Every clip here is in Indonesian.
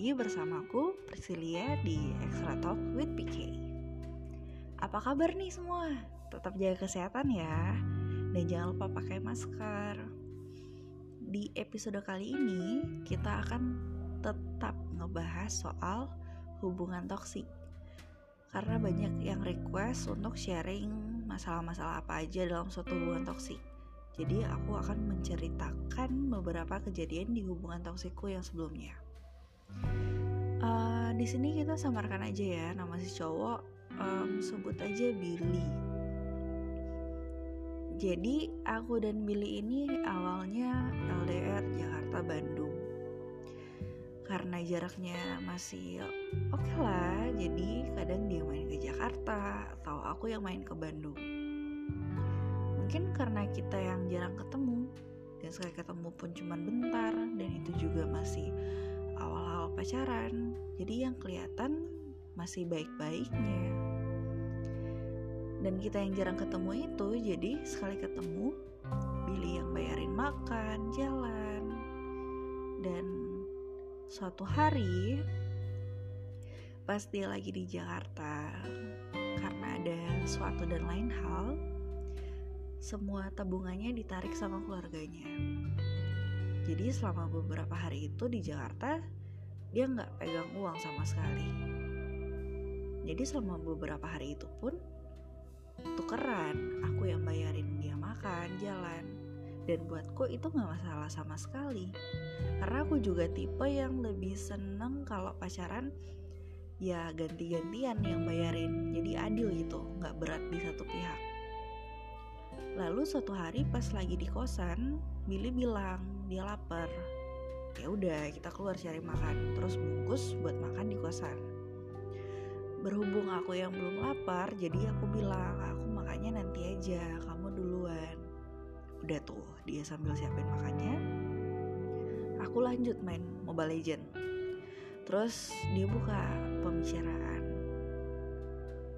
lagi bersamaku Priscilia di Extra Talk with PK. Apa kabar nih semua? Tetap jaga kesehatan ya. Dan jangan lupa pakai masker. Di episode kali ini kita akan tetap ngebahas soal hubungan toksik. Karena banyak yang request untuk sharing masalah-masalah apa aja dalam suatu hubungan toksik. Jadi aku akan menceritakan beberapa kejadian di hubungan toksikku yang sebelumnya. Uh, di sini kita samarkan aja ya nama si cowok um, sebut aja Billy. Jadi aku dan Billy ini awalnya LDR Jakarta Bandung. Karena jaraknya masih oke okay lah, jadi kadang dia main ke Jakarta atau aku yang main ke Bandung. Mungkin karena kita yang jarang ketemu dan sekali ketemu pun cuma bentar dan itu juga masih awal-awal pacaran jadi yang kelihatan masih baik-baiknya. Dan kita yang jarang ketemu itu jadi sekali ketemu Billy yang bayarin makan jalan. Dan suatu hari pas dia lagi di Jakarta karena ada suatu dan lain hal semua tabungannya ditarik sama keluarganya jadi selama beberapa hari itu di Jakarta dia nggak pegang uang sama sekali. Jadi selama beberapa hari itu pun tukeran, aku yang bayarin dia makan, jalan. Dan buatku itu nggak masalah sama sekali. Karena aku juga tipe yang lebih seneng kalau pacaran ya ganti-gantian yang bayarin. Jadi adil gitu, nggak berat di satu pihak. Lalu suatu hari pas lagi di kosan, Billy bilang, dia lapar. Ya udah kita keluar cari makan terus bungkus buat makan di kosan. Berhubung aku yang belum lapar jadi aku bilang aku makannya nanti aja kamu duluan. Udah tuh dia sambil siapin makannya. Aku lanjut main Mobile Legend terus dia buka pembicaraan.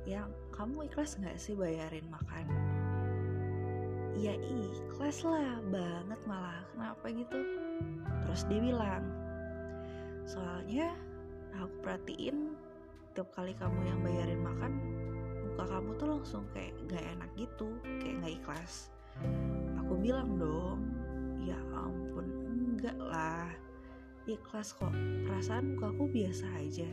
Yang kamu ikhlas nggak sih bayarin makan ya ikhlas lah banget malah. Kenapa gitu? Terus dia bilang soalnya aku perhatiin tiap kali kamu yang bayarin makan muka kamu tuh langsung kayak gak enak gitu kayak gak ikhlas. Aku bilang dong ya ampun enggak lah. Ikhlas kok. Perasaan mukaku biasa aja.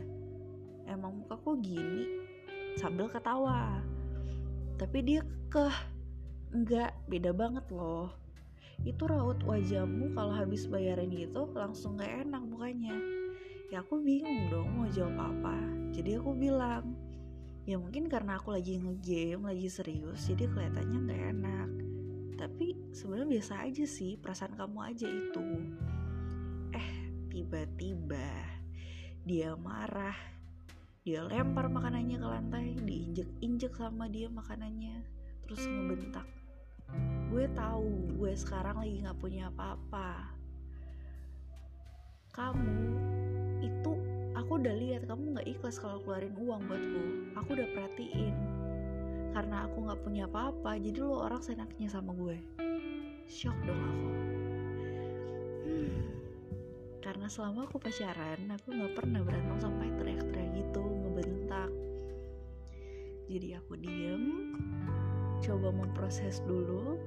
Emang mukaku gini. Sambil ketawa. Tapi dia kekeh Enggak, beda banget loh. Itu raut wajahmu kalau habis bayarin gitu langsung gak enak mukanya. Ya aku bingung dong mau jawab apa. Jadi aku bilang, ya mungkin karena aku lagi ngegame, lagi serius, jadi kelihatannya gak enak. Tapi sebenarnya biasa aja sih, perasaan kamu aja itu. Eh, tiba-tiba dia marah. Dia lempar makanannya ke lantai, diinjek-injek sama dia makanannya, terus ngebentak gue tahu gue sekarang lagi nggak punya apa-apa. Kamu itu aku udah lihat kamu nggak ikhlas kalau keluarin uang buatku aku udah perhatiin. Karena aku nggak punya apa-apa jadi lo orang senaknya sama gue. Shock dong aku. Karena selama aku pacaran aku nggak pernah berantem sampai teriak-teriak gitu ngebentak. Jadi aku diem coba memproses dulu.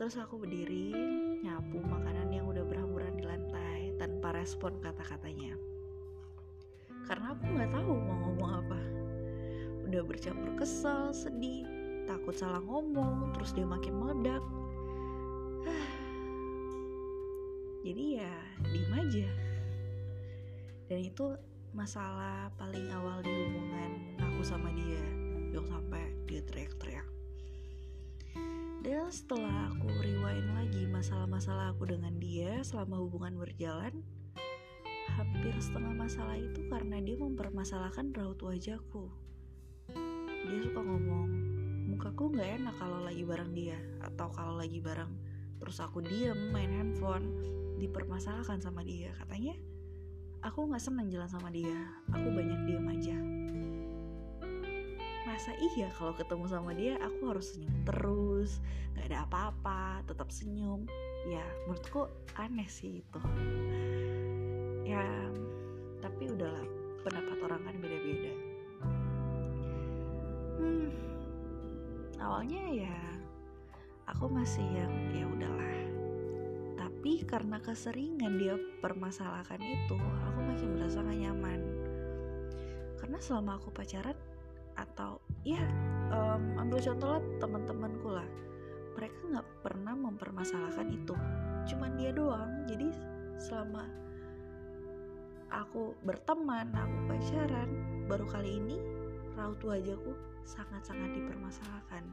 Terus aku berdiri nyapu makanan yang udah berhamburan di lantai tanpa respon kata-katanya. Karena aku nggak tahu mau ngomong apa. Udah bercampur kesal sedih takut salah ngomong terus dia makin meledak. Jadi ya diem aja. Dan itu masalah paling awal di hubungan aku sama dia yang sampai dia teriak-teriak. Dan setelah aku rewind lagi masalah-masalah aku dengan dia selama hubungan berjalan hampir setengah masalah itu karena dia mempermasalahkan raut wajahku dia suka ngomong mukaku nggak enak kalau lagi bareng dia atau kalau lagi bareng. Terus aku diem main handphone dipermasalahkan sama dia. Katanya aku nggak seneng jalan sama dia aku banyak diem aja ngerasa iya kalau ketemu sama dia aku harus senyum terus nggak ada apa-apa tetap senyum. Ya menurutku aneh sih itu. Ya tapi udahlah pendapat orang kan beda-beda. Hmm, awalnya ya aku masih yang ya udahlah. Tapi karena keseringan dia permasalahkan itu aku makin merasa gak nyaman. Karena selama aku pacaran atau ya um, ambil contoh lah teman-temanku lah. Mereka nggak pernah mempermasalahkan itu. Cuman dia doang. Jadi selama aku berteman aku pacaran baru kali ini raut wajahku sangat-sangat dipermasalahkan.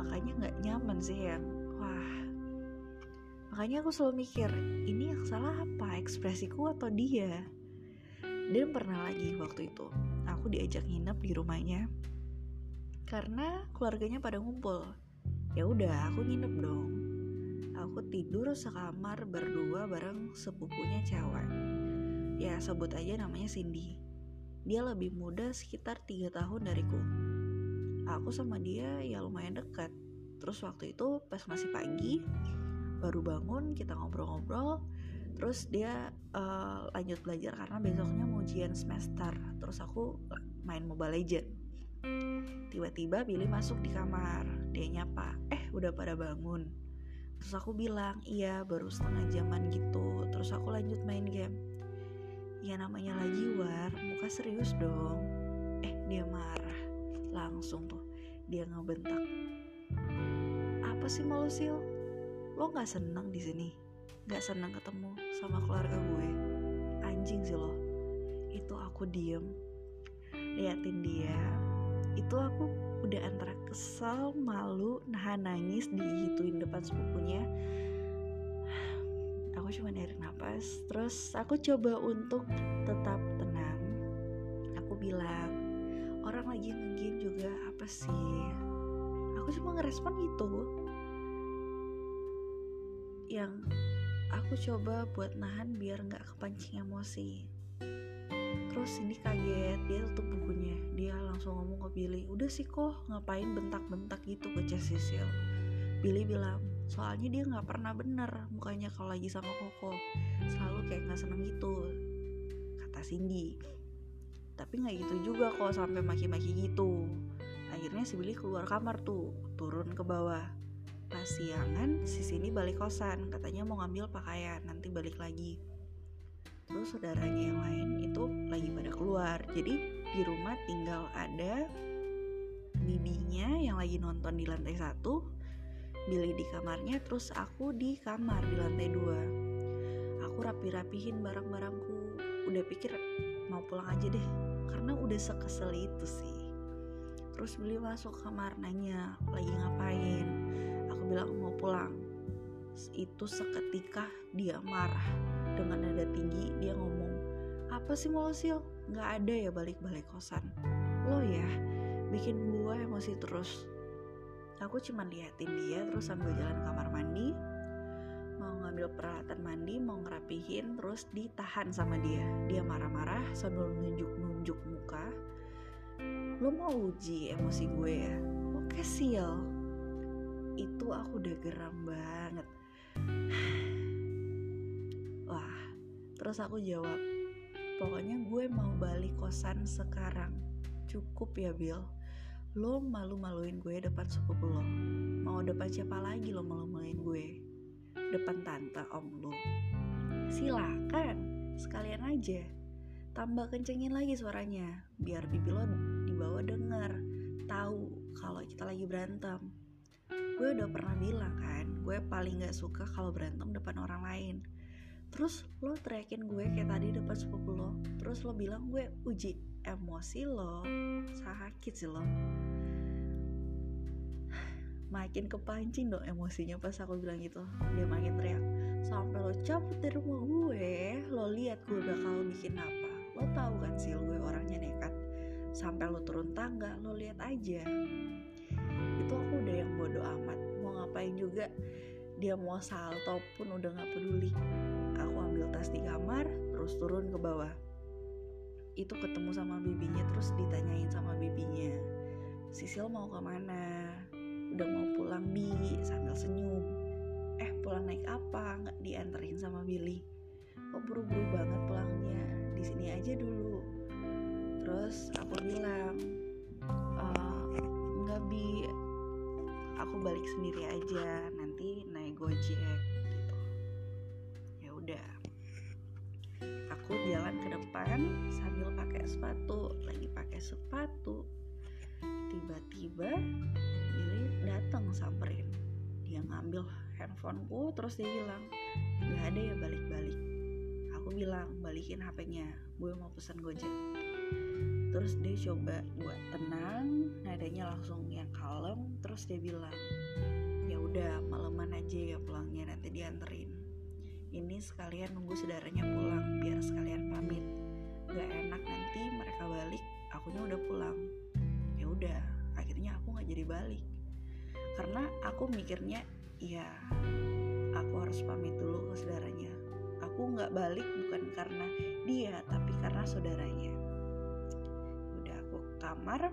Makanya nggak nyaman sih yang wah. Makanya aku selalu mikir ini yang salah apa? Ekspresiku atau dia? Dan pernah lagi waktu itu aku diajak nginep di rumahnya. Karena keluarganya pada ngumpul. Ya udah aku nginep dong. Aku tidur sekamar berdua bareng sepupunya cewek. Ya sebut aja namanya Cindy. Dia lebih muda sekitar tiga tahun dariku. Aku sama dia ya lumayan dekat. Terus waktu itu pas masih pagi baru bangun kita ngobrol-ngobrol terus dia uh, lanjut belajar karena besoknya mau ujian semester. Terus aku main Mobile Legend tiba-tiba Billy masuk di kamar. Dia nyapa eh udah pada bangun. Terus aku bilang iya baru setengah jaman gitu. Terus aku lanjut main game. Ya namanya lagi war. Muka serius dong. Eh dia marah. Langsung tuh dia ngebentak. Apa sih sil lo nggak seneng di sini nggak seneng ketemu sama keluarga gue. Anjing sih lo itu aku diem liatin dia. Itu aku udah antara kesal malu nahan nangis dihituin depan sepupunya. Aku cuma narik nafas terus aku coba untuk tetap tenang. Aku bilang orang lagi ngegame juga apa sih? Aku cuma ngerespon itu yang aku coba buat nahan biar nggak kepancing emosi. Terus ini kaget dia tutup bukunya. Dia langsung ngomong ke Billy udah sih kok ngapain bentak-bentak gitu ke Cecil? Billy bilang soalnya dia nggak pernah bener mukanya kalau lagi sama Koko. Selalu kayak nggak seneng gitu kata Cindy. Tapi nggak gitu juga kok sampai maki-maki gitu. Akhirnya si Billy keluar kamar tuh turun ke bawah pas siangan si Cindy balik kosan. Katanya mau ngambil pakaian nanti balik lagi. Terus saudaranya yang lain itu lagi pada keluar. Jadi di rumah tinggal ada bibinya yang lagi nonton di lantai satu Billy di kamarnya terus aku di kamar di lantai dua. Aku rapi-rapihin barang-barangku. Udah pikir mau pulang aja deh karena udah sekesel itu sih. Terus Billy masuk kamar nanya lagi itu seketika dia marah dengan nada tinggi dia ngomong apa sih mau sil? Nggak ada ya balik-balik kosan. Lo ya? Bikin gue emosi terus. Aku cuma liatin dia terus sambil jalan kamar mandi mau ngambil peralatan mandi mau ngerapihin terus ditahan sama dia. Dia marah-marah sambil nunjuk-nunjuk muka. Lo mau uji emosi gue ya? Oke sial itu aku udah geram banget terus aku jawab pokoknya gue mau balik kosan sekarang. Cukup ya Bill lo malu-maluin gue depan sepupu lo. Mau depan siapa lagi lo malu-maluin gue? Depan tante om lo. Silakan sekalian aja. Tambah kencengin lagi suaranya biar bibi lo dibawa denger tahu kalau kita lagi berantem. Gue udah pernah bilang kan gue paling gak suka kalau berantem depan orang lain terus lo teriakin gue kayak tadi depan sepupu lo. Terus lo bilang gue uji emosi lo sakit sih lo. Makin kepancing dong emosinya pas aku bilang gitu. Dia makin teriak sampai lo cabut dari rumah gue. Lo lihat gue bakal bikin apa. Lo tahu kan sih gue orangnya nekat. Sampai lo turun tangga lo lihat aja. Itu aku udah yang bodoh amat. Mau ngapain juga? Dia mau salto pun udah nggak peduli aku ambil tas di kamar terus turun ke bawah. Itu ketemu sama bibinya terus ditanyain sama bibinya Sisil mau ke mana udah mau pulang bi sambil senyum. Eh pulang naik apa? Nggak dianterin sama Billy? Kok buru-buru banget pulangnya. Di sini aja dulu. Terus aku bilang e, nggak bi. Balik sendiri aja. Nanti naik gojek depan sambil pakai sepatu lagi pakai sepatu tiba-tiba Billy datang samperin. Dia ngambil handphoneku terus dia bilang nggak ada ya balik-balik. Aku bilang balikin HP-nya gue mau pesan gojek. Terus dia coba buat tenang nadanya langsung yang kalem terus dia bilang ya udah malaman aja ya pulangnya nanti dianterin. Ini sekalian nunggu saudaranya pulang biar sekalian pamit gak enak nanti mereka balik akunya udah pulang. Ya udah akhirnya aku nggak jadi balik. Karena aku mikirnya ya aku harus pamit dulu ke saudaranya. Aku nggak balik bukan karena dia tapi karena saudaranya. Kamar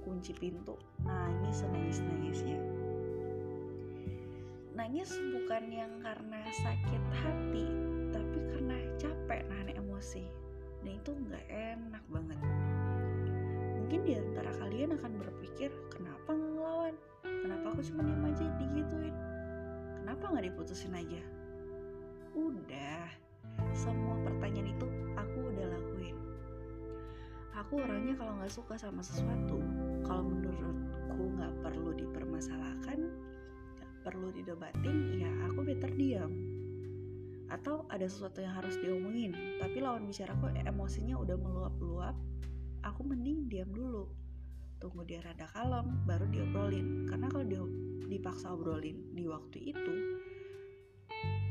kunci pintu nangis nangis nangisnya nangis bukan yang karena sakit hati tapi karena capek nahan emosi dan itu nggak enak banget. Mungkin di antara kalian akan berpikir kenapa ngelawan? Kenapa aku cuma diam aja digituin? Kenapa nggak diputusin aja? Udah semua pertanyaan itu aku udah lakuin. Aku orangnya kalau nggak suka sama sesuatu kalau menurutku nggak perlu dipermasalahkan nggak perlu didebatin ya aku better diam atau ada sesuatu yang harus diomongin tapi lawan bicaraku emosinya udah meluap-luap aku mending diam dulu. Tunggu dia rada kalem baru diobrolin. Karena kalau dia dipaksa obrolin di waktu itu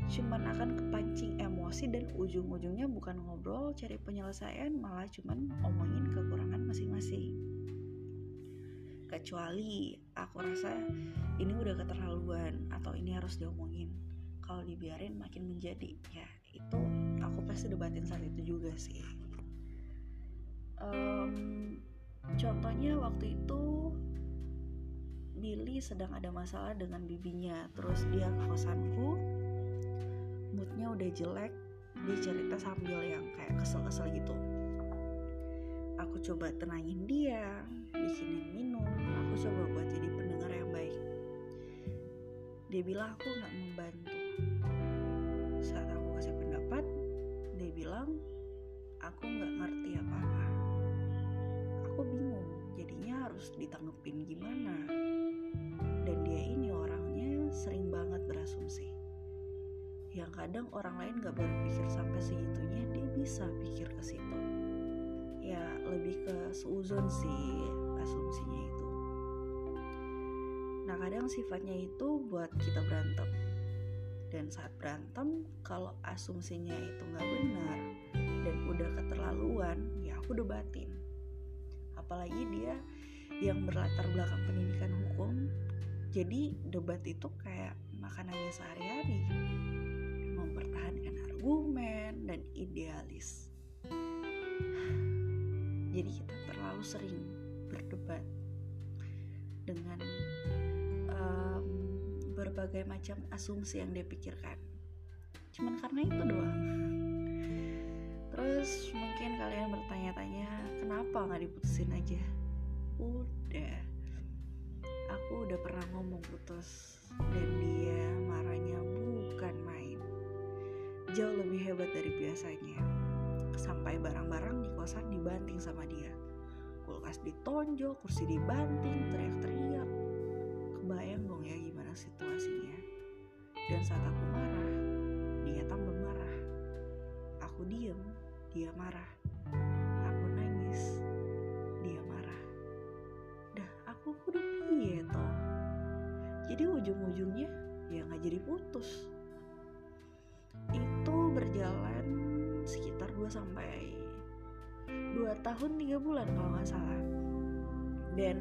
cuman akan kepancing emosi dan ujung-ujungnya bukan ngobrol cari penyelesaian malah cuman omongin kekurangan masing-masing. Kecuali aku rasa ini udah keterlaluan atau ini harus diomongin kalau dibiarin makin menjadi. Ya itu aku pasti debatin saat itu juga sih. Um, contohnya waktu itu Billy sedang ada masalah dengan bibinya. Terus dia ke kosanku. Moodnya udah jelek. Dia cerita sambil yang kayak kesel-kesel gitu. Aku coba tenangin dia bikinin minum. Aku coba buat jadi pendengar yang baik. Dia bilang aku nggak membantu bilang aku nggak ngerti apa-apa. Aku bingung jadinya harus ditanggepin gimana? Dan dia ini orangnya sering banget berasumsi. Yang kadang orang lain gak berpikir sampai segitunya dia bisa pikir ke situ. Ya lebih ke seuzon sih asumsinya itu. Nah kadang sifatnya itu buat kita berantem dan saat berantem kalau asumsinya itu nggak benar dan udah keterlaluan ya aku debatin apalagi dia yang berlatar belakang pendidikan hukum jadi debat itu kayak makanannya sehari-hari argumen dan idealis. Jadi kita terlalu sering berdebat dengan berbagai macam asumsi yang dia pikirkan. Cuman karena itu doang. Terus mungkin kalian bertanya-tanya kenapa nggak diputusin aja? Udah, aku udah pernah ngomong putus dan dia marahnya bukan main jauh lebih hebat dari biasanya. Sampai barang-barang di kosan dibanting sama dia. Kulkas ditonjol, kursi dibanting, teriak-teriak. Kebayang dong ya situasinya. Dan saat aku marah, dia tambah marah. Aku diem, dia marah. Aku nangis, dia marah. Dah aku kudu piye toh. Jadi ujung-ujungnya ya nggak jadi putus itu berjalan sekitar 2 sampai 2 tahun 3 bulan kalau nggak salah dan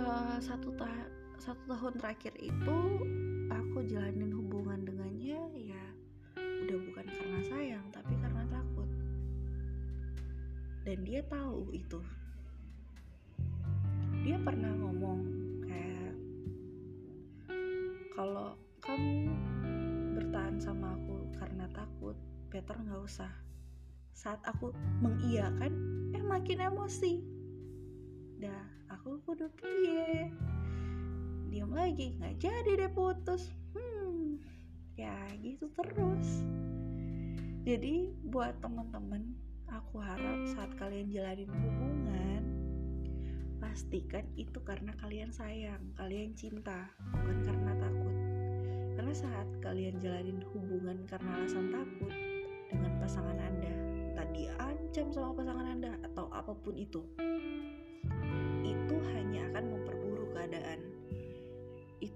uh, satu ta satu tahun terakhir itu aku jalanin hubungan dengannya ya udah bukan karena sayang tapi karena takut. Dan dia tahu itu. Dia pernah ngomong kayak kalau kamu bertahan sama aku karena takut Peter nggak usah. Saat aku mengiyakan eh makin emosi. Dah aku kudu piye diem lagi nggak jadi deh putus. Hmm ya gitu terus. Jadi buat teman-teman aku harap saat kalian jalanin hubungan pastikan itu karena kalian sayang kalian cinta bukan karena takut. Karena saat kalian jalanin hubungan karena alasan takut dengan pasangan anda entah diancam sama pasangan anda atau apa pun itu itu hanya akan memperburuk keadaan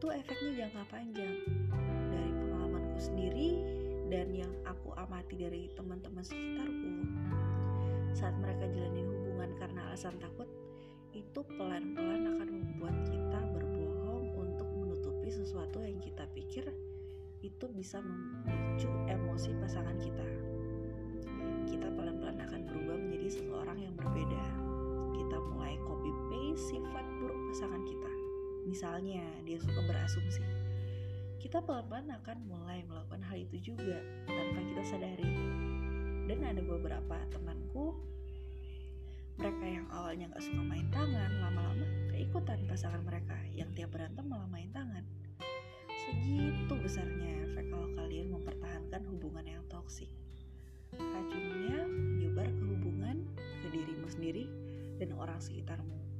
itu efeknya jangka panjang. Dari pengalamanku sendiri dan yang aku amati dari teman-teman sekitarku saat mereka jalanin hubungan karena alasan takut itu pelan-pelan akan membuat kita berbohong untuk menutupi sesuatu yang kita pikir itu bisa memicu emosi pasangan kita. Kita pelan-pelan akan berubah menjadi seseorang yang berbeda. Kita mulai copy paste sifat buruk pasangan kita Misalnya, dia suka berasumsi. Kita pelan-pelan akan mulai melakukan hal itu juga tanpa kita sadari. Dan ada beberapa temanku, mereka yang awalnya gak suka main tangan, lama-lama keikutan pasangan mereka yang tiap berantem malah main tangan. Segitu besarnya efek kalau kalian mempertahankan hubungan yang toksik. Racunnya menyebar ke hubungan, ke dirimu sendiri, dan orang sekitarmu.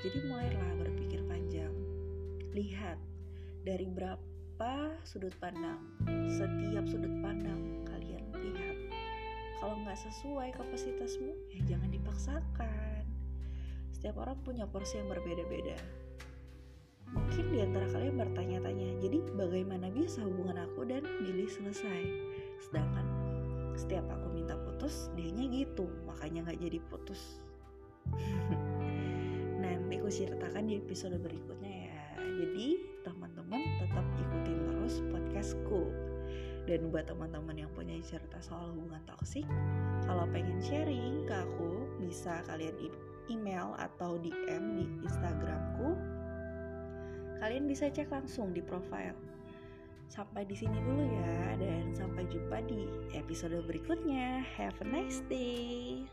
Jadi mulailah berpikir panjang. Lihat dari berapa sudut pandang. Setiap sudut pandang kalian lihat. Kalau nggak sesuai kapasitasmu, ya jangan dipaksakan. Setiap orang punya porsi yang berbeda-beda. Mungkin di antara kalian bertanya-tanya, jadi bagaimana bisa hubungan aku dan Billy selesai? Sedangkan setiap aku minta putus, dianya gitu, makanya nggak jadi putus. Ceritakan di episode berikutnya ya. Jadi teman-teman tetap ikutin terus podcastku. Dan buat teman-teman yang punya cerita soal hubungan toksik kalau pengen sharing ke aku bisa kalian email atau DM di Instagramku. Kalian bisa cek langsung di profile. Sampai di sini dulu ya dan sampai jumpa di episode berikutnya. Have a nice day